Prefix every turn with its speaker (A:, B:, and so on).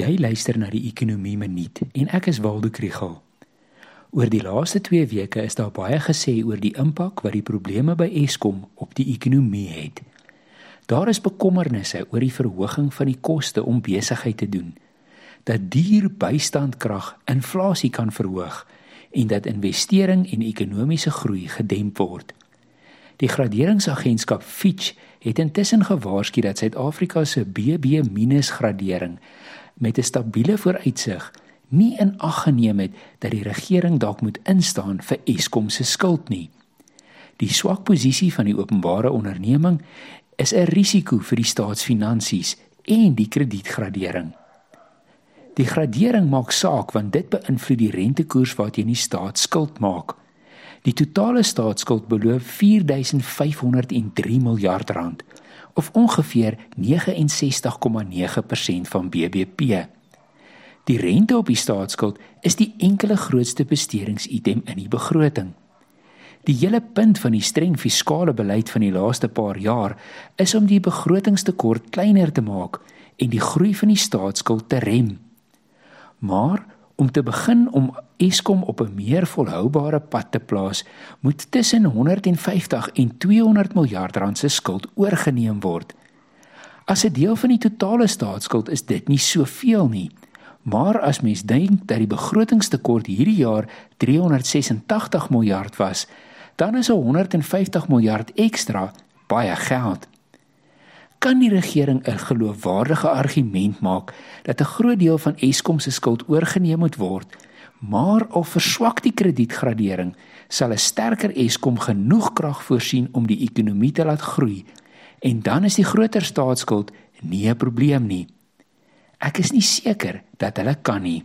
A: Jy luister na die Ekonomie Minuut en ek is Waldo Krugel. Oor die laaste 2 weke is daar baie gesê oor die impak wat die probleme by Eskom op die ekonomie het. Daar is bekommernisse oor die verhoging van die koste om besigheid te doen, dat duur bystandkrag inflasie kan verhoog en dat investering en ekonomiese groei gedemp word. Die graderingsagentskap Fitch het intussen gewaarsku dat Suid-Afrika se BB- gradering met 'n stabiele vooruitsig nie in ag geneem het dat die regering dalk moet instaan vir Eskom se skuld nie. Die swak posisie van die openbare onderneming is 'n risiko vir die staatsfinansies en die kredietgradering. Die gradering maak saak want dit beïnvloed die rentekoers waarteen die staat skuld maak. Die totale staatsskuld beloop 4503 miljard rand of ongeveer 69,9% van BBP. Die rente op die staatsskuld is die enkele grootste besteringsitem in die begroting. Die hele punt van die streng fiskale beleid van die laaste paar jaar is om die begrotingstekort kleiner te maak en die groei van die staatsskuld te rem. Maar om te begin om Eskom op 'n meer volhoubare pad te plaas, moet tussen 150 en 200 miljard rand se skuld oorgeneem word. As 'n deel van die totale staatsskuld is dit nie soveel nie. Maar as mens dink dat die begrotingstekort hierdie jaar 386 miljard was, dan is 150 miljard ekstra baie geld kan die regering 'n geloofwaardige argument maak dat 'n groot deel van Eskom se skuld oorgeneem moet word, maar al verswak die kredietgradering, sal 'n sterker Eskom genoeg krag voorsien om die ekonomie te laat groei en dan is die groter staatsskuld nie 'n probleem nie. Ek is nie seker dat hulle kan nie.